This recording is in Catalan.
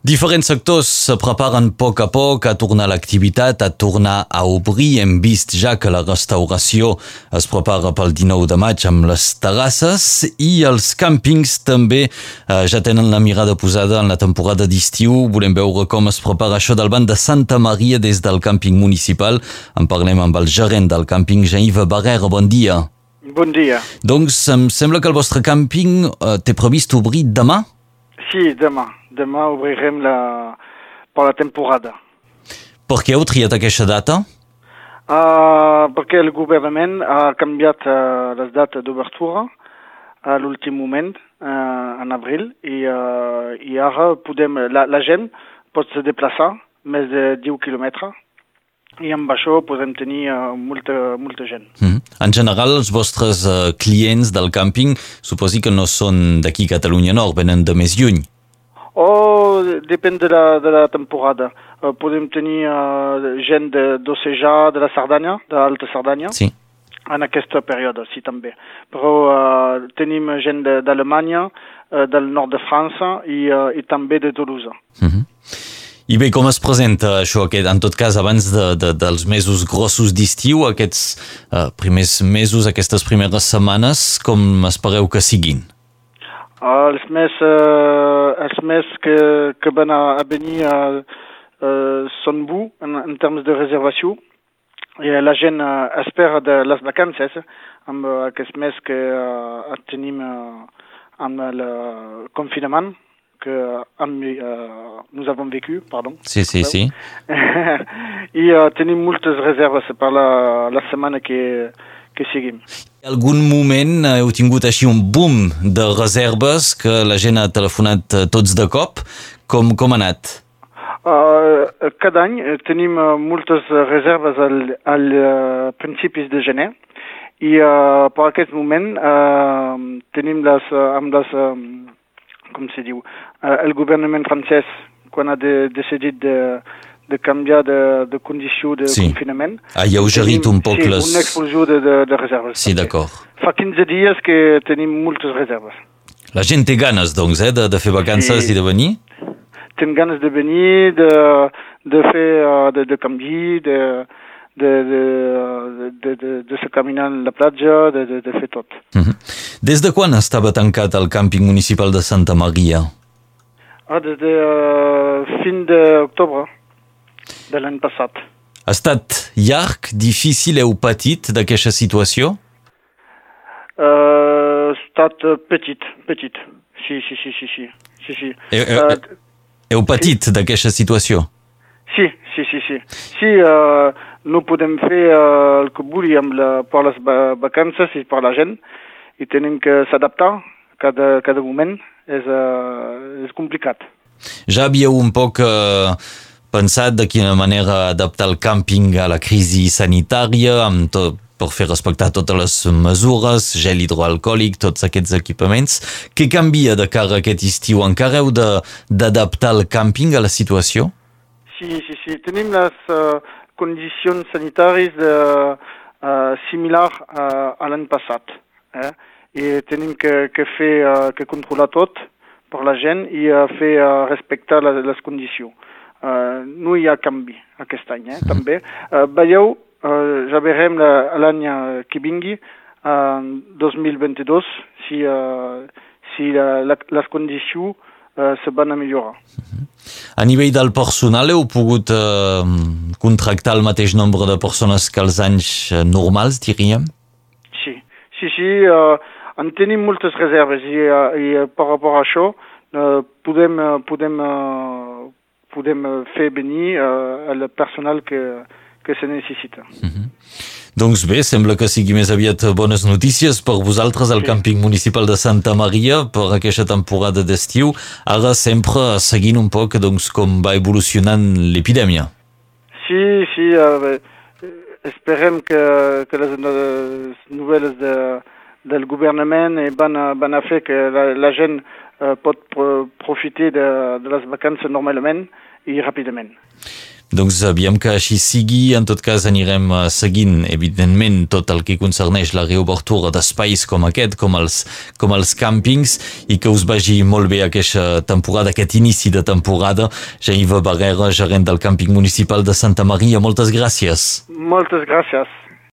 Diferents sectors se preparen a poc a poc a tornar a l'activitat, a tornar a obrir. Hem vist ja que la restauració es prepara pel 19 de maig amb les terrasses i els càmpings també eh, ja tenen la mirada posada en la temporada d'estiu. Volem veure com es prepara això del banc de Santa Maria des del càmping municipal. En parlem amb el gerent del càmping, Jean-Yves Barrera. Bon dia. Bon dia. Doncs em sembla que el vostre càmping eh, té previst obrir demà? Sí, demà. Demà obrirem la, per la temporada. Per què heu triat aquesta data? Uh, perquè el governament ha canviat uh, les dates d'obertura a l'últim moment, uh, en abril, i, uh, i ara podem, la, la gent pot se desplaçar més de 10 quilòmetres i amb això podem tenir uh, molta, molta gent. Mm. En general, els vostres uh, clients del càmping suposi que no són d'aquí Catalunya Nord, venen de més lluny. Oh, depèn de la, de la temporada. Uh, podem tenir uh, gent d'Ocejà, de, de la Cerdanya, de l'Alta Cerdanya. Sí. En aquesta període, sí, també. Però uh, tenim gent d'Alemanya, uh, del nord de França i, uh, i també de Toulouse. Mm -hmm. I bé, com es presenta això, aquest, en tot cas, abans de, de, dels mesos grossos d'estiu, aquests uh, primers mesos, aquestes primeres setmanes, com espereu que siguin? Els més, uh, els més que, que van a, a venir uh, uh, són bu en, en termes de reservació i la gent uh, espera de les vacances amb uh, aquest mes que uh, tenim uh, amb el confinament que amb, uh, nous avons vécu, pardon. Sí, sí, sí. I uh, tenim moltes reserves per la, la setmana que, que seguim. Algun moment heu tingut així un boom de reserves que la gent ha telefonat tots de cop? Com, com ha anat? Uh, cada any tenim moltes reserves al, al principis de gener i uh, per aquest moment uh, tenim les, amb les, um, com se diu, uh, el governament francès quan ha de, decidit de, de canviar de, de condició de sí. confinament. Ha lleugerit un poc sí, les... una explosió de, de, de reserves. Sí, d'acord. Fa 15 dies que tenim moltes reserves. La gent té ganes, doncs, eh, de, de fer vacances sí. i de venir? Ten ganes de venir, de, de fer, de, de canviar, de, de, de, de, de, de se caminar a la platja, de, de, de fer tot. Uh -huh. Des de quan estava tancat el càmping municipal de Santa Maria? Ah, des de uh, fin d'octubre de l'any passat. Ha estat llarg, difícil, heu patit d'aquesta situació? Uh, estat petit, petit. Sí, sí, sí, sí, sí. sí, sí. Heu, heu, uh, heu patit sí. d'aquesta situació? Sí, sí, sí, sí. Sí, uh, no podem fer uh, el que volíem la, per les vacances i per la gent i tenim que s'adaptar cada, cada moment. És, uh, és complicat. Ja havíeu un poc uh, pensat de quina manera adaptar el càmping a la crisi sanitària amb tot, per fer respectar totes les mesures, gel hidroalcohòlic, tots aquests equipaments. Què canvia de cara a aquest estiu? Encara heu d'adaptar el càmping a la situació? Sí, sí, sí. Tenim les uh, condicions sanitàries de, uh, similars uh, a l'any passat. Eh? I tenim que, que fer, uh, que controlar tot per la gent i uh, fer uh, respectar les, les condicions. Uh, no hi ha canvi aquest any, eh? També. Uh, veieu, uh, ja veurem l'any que vingui, uh, 2022, si, uh, si la, la, les condicions uh, se van a millorar. A nivell del personal heu pogut uh, contractar el mateix nombre de persones que els anys normals, diríem? Sí, sí, sí. Uh, en tenim moltes reserves i, i per rapport a això uh, podem, podem uh, podem fer venir uh, el personal que, que se necessita. Mm -hmm. Doncs bé, sembla que sigui més aviat bones notícies per vosaltres al sí. càmping municipal de Santa Maria per aquesta temporada d'estiu. Ara sempre seguint un poc doncs, com va evolucionant l'epidèmia. Sí, sí, uh, esperem que, que les, les novel·les de, del governament van a, van a fer que la, la gent eh, pot pro profitar de, de les vacances normalment i ràpidament. Doncs aviam que així sigui. En tot cas anirem eh, seguint, evidentment, tot el que concerneix la reobertura d'espais com aquest, com els, com els càmpings, i que us vagi molt bé aquesta temporada, aquest inici de temporada. Jaiva Barrera, gerent del càmping municipal de Santa Maria, moltes gràcies. Moltes gràcies.